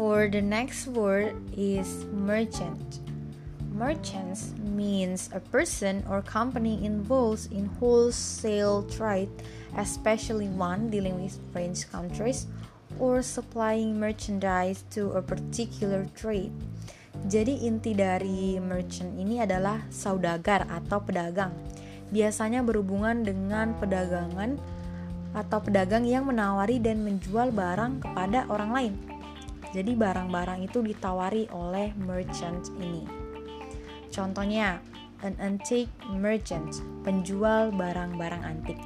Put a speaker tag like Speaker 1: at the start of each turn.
Speaker 1: For the next word is merchant. Merchants means a person or company involved in wholesale trade, especially one dealing with foreign countries or supplying merchandise to a particular trade. Jadi inti dari merchant ini adalah saudagar atau pedagang. Biasanya berhubungan dengan pedagangan atau pedagang yang menawari dan menjual barang kepada orang lain. Jadi barang-barang itu ditawari oleh merchant ini. Contohnya, an antique merchant, penjual barang-barang antik.